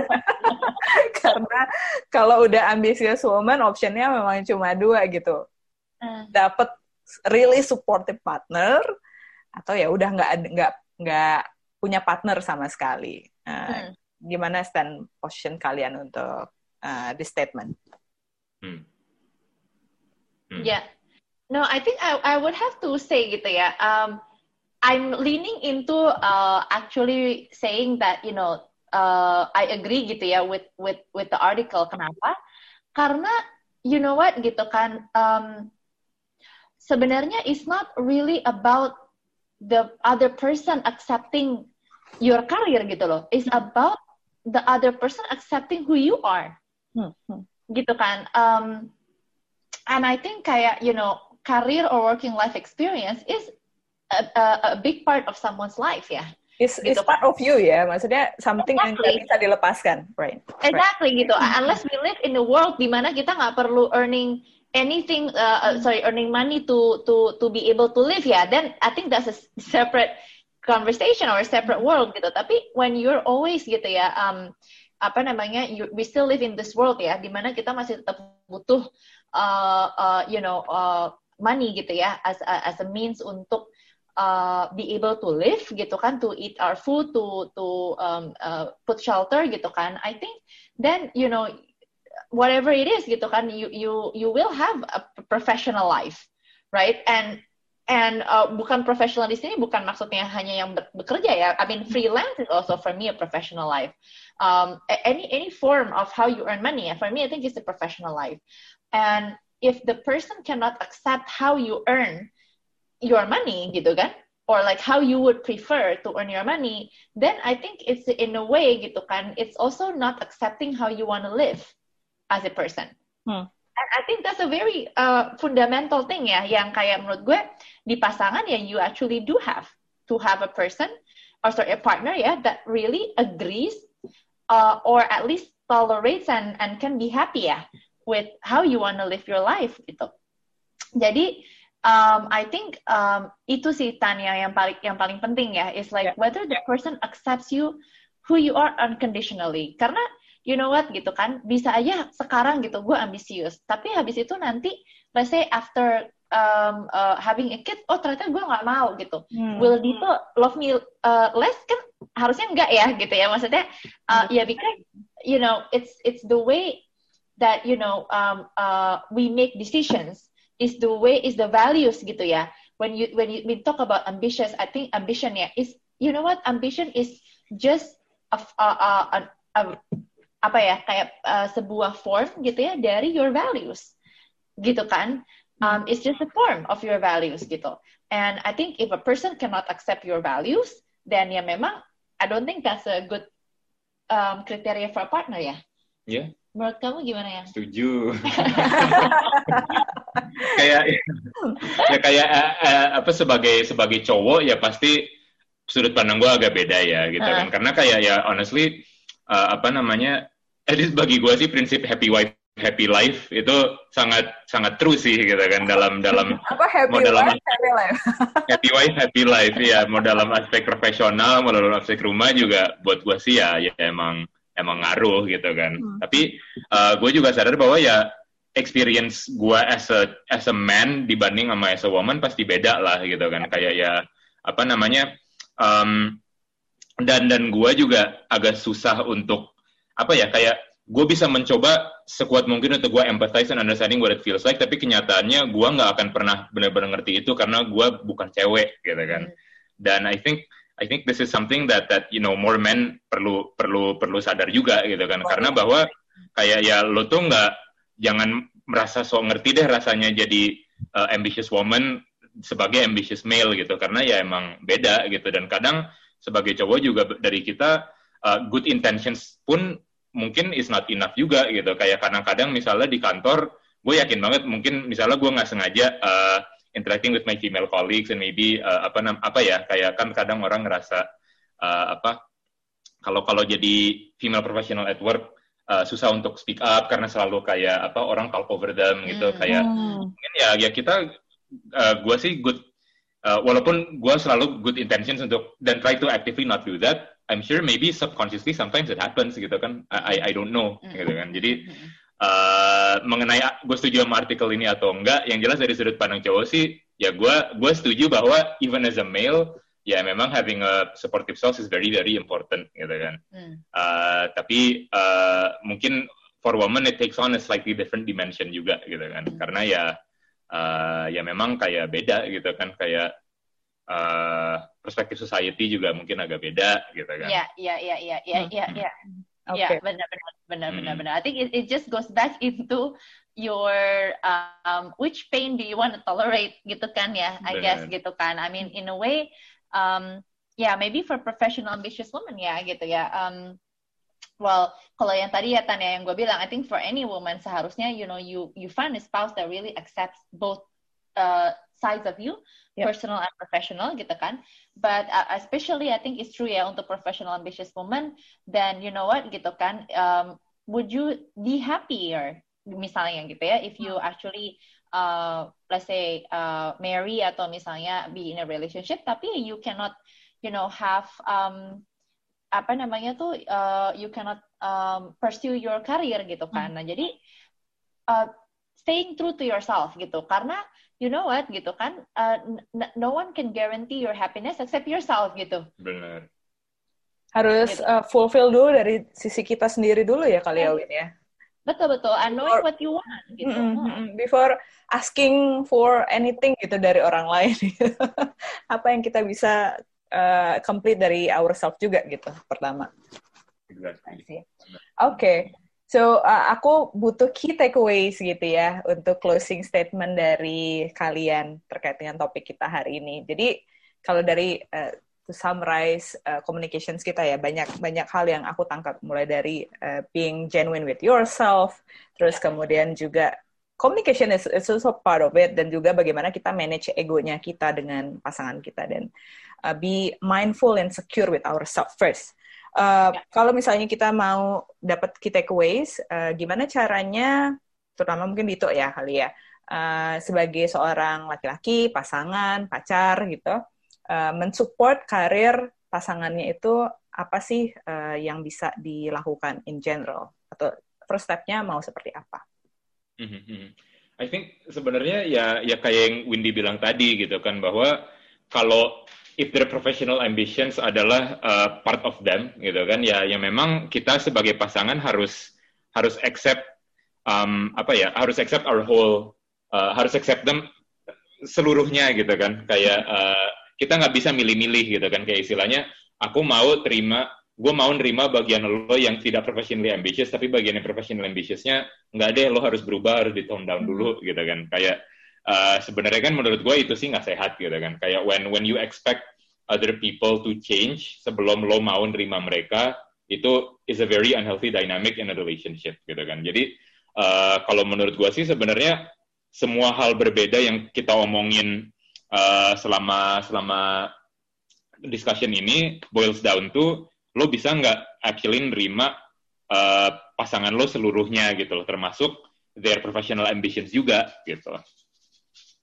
S1: karena kalau udah ambitious woman optionnya memang cuma dua gitu. Uh. Dapat really supportive partner atau ya udah nggak nggak nggak punya partner sama sekali. Uh, hmm. Gimana stand position kalian untuk uh, this statement? Hmm.
S2: Hmm. Yeah, no, I think I I would have to say gitu ya. Um, I'm leaning into uh, actually saying that you know uh, I agree gitu ya with with with the article. Kenapa? Karena you know what gitu kan. Um, sebenarnya it's not really about the other person accepting your career gitu loh. It's hmm. about the other person accepting who you are. Hmm. Hmm. Gitu kan. Um, and I think kayak, you know, career or working life experience is a, a, a big part of someone's life ya.
S1: It's, gitu it's part kan. of you ya, maksudnya something exactly. yang bisa dilepaskan, right?
S2: Exactly right. gitu. Unless we live in a world di mana kita nggak perlu earning anything, uh, uh, sorry, earning money to to to be able to live ya, then I think that's a separate conversation or a separate world gitu. Tapi when you're always gitu ya, um, apa namanya, you, we still live in this world ya, di mana kita masih tetap butuh, uh, uh, you know, uh, money gitu ya, as a, as a means untuk uh, be able to live gitu kan, to eat our food, to to um, uh, put shelter gitu kan. I think then you know whatever it is gitu kan, you you you will have a professional life, right? And and uh, bukan profesional di sini bukan maksudnya hanya yang bekerja ya. I mean freelance is also for me a professional life. Um, any any form of how you earn money for me I think it's a professional life. And if the person cannot accept how you earn your money gitu kan, or like how you would prefer to earn your money, then I think it's in a way gitu kan, it's also not accepting how you want to live as a person. Hmm. And I think that's a very uh, fundamental thing ya, yang kayak menurut gue di pasangan ya you actually do have to have a person or sorry a partner ya that really agrees uh, or at least tolerates and and can be happy ya with how you want to live your life gitu. Jadi um, I think um, itu sih Tanya yang paling yang paling penting ya is like yeah. whether the person accepts you who you are unconditionally karena you know what gitu kan. Bisa aja sekarang gitu gue ambisius. Tapi habis itu nanti let's say after um, uh, having a kid oh ternyata gue nggak mau gitu. Hmm. will Dito love me uh, less? Kan harusnya enggak ya gitu ya. Maksudnya uh, ya yeah, because you know it's it's the way that you know um, uh, we make decisions is the way is the values gitu ya. When you when you we talk about ambitious I think ambition ya is you know what? Ambition is just a, a, a, a, a apa ya kayak uh, sebuah form gitu ya dari your values gitu kan. Um, it's just a form of your values gitu. And I think if a person cannot accept your values then ya memang I don't think that's a good um, criteria for a partner ya.
S3: Yeah
S2: menurut kamu gimana ya
S3: setuju. Kayak ya kayak uh, uh, apa sebagai sebagai cowok ya pasti sudut pandang gue agak beda ya gitu uh. kan karena kayak ya honestly uh, apa namanya jadi bagi gue sih prinsip happy wife happy life itu sangat sangat true sih gitu kan dalam dalam
S1: apa happy mau dalam wife, happy life
S3: happy wife happy life ya mau dalam aspek profesional mau dalam aspek rumah juga buat gue sih ya ya emang emang ngaruh gitu kan. Hmm. Tapi uh, gue juga sadar bahwa ya experience gue as a as a man dibanding sama as a woman pasti beda lah gitu kan. Kayak ya apa namanya um, dan dan gue juga agak susah untuk apa ya kayak gue bisa mencoba sekuat mungkin untuk gue empathize and understanding what it feels like tapi kenyataannya gue nggak akan pernah benar-benar ngerti itu karena gue bukan cewek gitu kan. Hmm. dan I think I think this is something that that you know more men perlu perlu perlu sadar juga gitu kan. Karena bahwa kayak ya lo tuh nggak jangan merasa sok ngerti deh rasanya jadi uh, ambitious woman sebagai ambitious male gitu. Karena ya emang beda gitu. Dan kadang sebagai cowok juga dari kita uh, good intentions pun mungkin is not enough juga gitu. Kayak kadang-kadang misalnya di kantor, gue yakin banget mungkin misalnya gue nggak sengaja uh, interacting with my female colleagues and maybe uh, apa apa ya kayak kan kadang orang ngerasa uh, apa kalau kalau jadi female professional at work uh, susah untuk speak up karena selalu kayak apa orang talk over them gitu hmm. kayak hmm. mungkin ya ya kita uh, gue sih good uh, walaupun gue selalu good intentions untuk dan try to actively not do that I'm sure maybe subconsciously sometimes it happens gitu kan. I I don't know mm-hmm. gitu kan. Jadi uh, mengenai gue setuju sama artikel ini atau enggak, yang jelas dari sudut pandang cowok sih, ya gue gue setuju bahwa even as a male, ya memang having a supportive spouse is very very important gitu kan. Uh, tapi uh, mungkin for women it takes on a slightly different dimension juga gitu kan. Mm. Karena ya uh, ya memang kayak beda gitu kan kayak uh, perspektif society juga mungkin agak beda gitu kan.
S2: Iya, iya, iya, iya, iya, iya, iya. Iya, benar, benar, benar, benar, hmm. benar. I think it, it just goes back into your um, which pain do you want to tolerate gitu kan ya, I guess gitu kan. I mean, in a way, um, yeah, maybe for professional ambitious woman ya gitu ya. Um, well, kalau yang tadi ya Tanya yang gue bilang, I think for any woman seharusnya you know you you find a spouse that really accepts both uh, sides of you, yep. personal and professional gitu kan. But uh, especially I think it's true ya untuk professional ambitious woman, then you know what gitu kan, um, would you be happier misalnya gitu ya if you hmm. actually uh, let's say uh, marry atau misalnya be in a relationship tapi you cannot you know have um, apa namanya tuh uh, you cannot um, pursue your career gitu kan. Hmm. Nah jadi uh, staying true to yourself gitu. Karena you know what gitu kan uh, no one can guarantee your happiness except yourself gitu.
S3: Benar.
S1: Harus gitu. uh, fulfill dulu dari sisi kita sendiri dulu ya kali ya Win ya.
S2: Betul betul. And knowing what you want gitu. mm
S1: -hmm. before asking for anything gitu dari orang lain. Apa yang kita bisa uh, complete dari ourselves juga gitu pertama
S3: exactly.
S1: oke okay. So, uh, aku butuh key takeaways gitu ya untuk closing statement dari kalian terkait dengan topik kita hari ini. Jadi, kalau dari uh, to summarize uh, communications kita ya, banyak banyak hal yang aku tangkap mulai dari uh, being genuine with yourself, terus kemudian juga communication is, is also part of it. Dan juga bagaimana kita manage egonya kita dengan pasangan kita. Dan uh, be mindful and secure with ourselves first. Uh, Kalau misalnya kita mau dapat key takeaways, uh, gimana caranya, terutama mungkin itu ya kali ya, uh, sebagai seorang laki-laki, pasangan, pacar gitu, uh, mensupport karir pasangannya itu apa sih uh, yang bisa dilakukan in general? Atau first step-nya mau seperti apa?
S3: Mm-hmm. I think sebenarnya ya ya kayak yang Windy bilang tadi gitu kan bahwa kalau if their professional ambitions adalah uh, part of them gitu kan ya yang memang kita sebagai pasangan harus harus accept um, apa ya harus accept our whole uh, harus accept them seluruhnya gitu kan kayak uh, kita nggak bisa milih-milih gitu kan kayak istilahnya aku mau terima gue mau nerima bagian lo yang tidak professionally ambitious tapi bagian yang professional ambitiousnya nggak deh lo harus berubah harus di tone down dulu gitu kan. Kayak uh, sebenarnya kan menurut gue itu sih nggak sehat gitu kan. Kayak when when you expect other people to change sebelum lo mau nerima mereka itu is a very unhealthy dynamic in a relationship gitu kan. Jadi uh, kalau menurut gue sih sebenarnya semua hal berbeda yang kita omongin uh, selama selama discussion ini boils down to lo bisa nggak actually nerima uh, pasangan lo seluruhnya gitu loh termasuk their professional ambitions juga gitu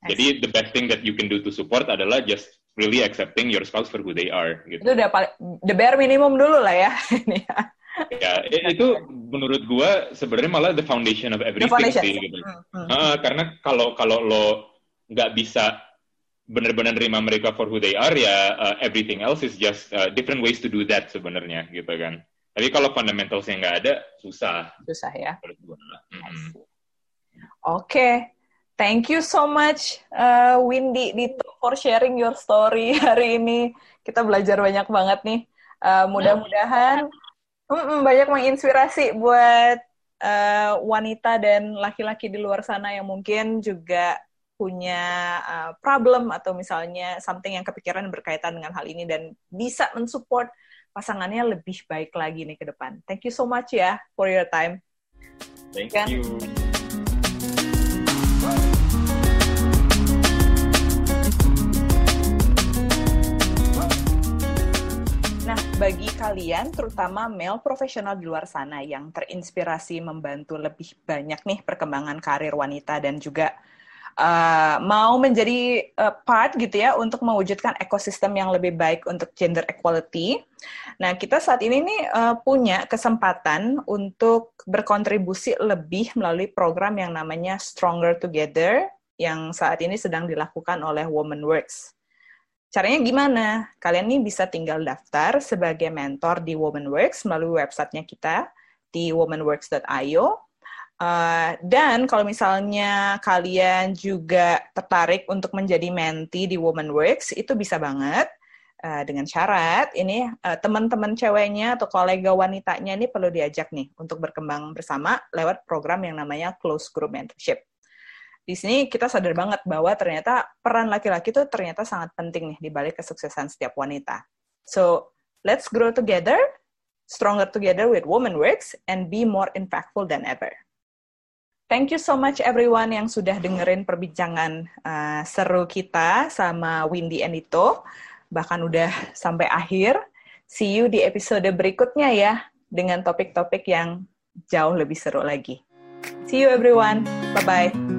S3: jadi the best thing that you can do to support adalah just really accepting your spouse for who they are. Gitu.
S1: Itu udah paling the bare minimum dulu lah ya.
S3: ya itu menurut gua sebenarnya malah the foundation of everything foundation. sih gitu. Hmm, hmm. Uh, karena kalau kalau lo nggak bisa benar-benar nerima mereka for who they are ya uh, everything else is just uh, different ways to do that sebenarnya gitu kan. Tapi kalau fundamentalsnya nggak ada susah.
S1: Susah ya. Hmm. Oke. Okay. Thank you so much, uh, Windy, Dito, for sharing your story hari ini. Kita belajar banyak banget nih. Uh, mudah-mudahan Mm-mm, banyak menginspirasi buat uh, wanita dan laki-laki di luar sana yang mungkin juga punya uh, problem atau misalnya something yang kepikiran berkaitan dengan hal ini dan bisa mensupport pasangannya lebih baik lagi nih ke depan. Thank you so much ya for your time.
S3: Thank you.
S1: bagi kalian, terutama male profesional di luar sana yang terinspirasi membantu lebih banyak nih perkembangan karir wanita dan juga uh, mau menjadi uh, part gitu ya untuk mewujudkan ekosistem yang lebih baik untuk gender equality. Nah, kita saat ini nih uh, punya kesempatan untuk berkontribusi lebih melalui program yang namanya Stronger Together yang saat ini sedang dilakukan oleh Women Works. Caranya gimana? Kalian nih bisa tinggal daftar sebagai mentor di Womanworks melalui websitenya kita di womanworks.io. Uh, dan kalau misalnya kalian juga tertarik untuk menjadi menti di Womanworks, itu bisa banget uh, dengan syarat ini uh, teman-teman ceweknya atau kolega wanitanya ini perlu diajak nih untuk berkembang bersama lewat program yang namanya Close Group Mentorship di sini kita sadar banget bahwa ternyata peran laki-laki itu ternyata sangat penting nih di balik kesuksesan setiap wanita. So, let's grow together, stronger together with Woman Works, and be more impactful than ever. Thank you so much everyone yang sudah dengerin perbincangan uh, seru kita sama Windy and Ito. Bahkan udah sampai akhir. See you di episode berikutnya ya, dengan topik-topik yang jauh lebih seru lagi. See you everyone. Bye-bye.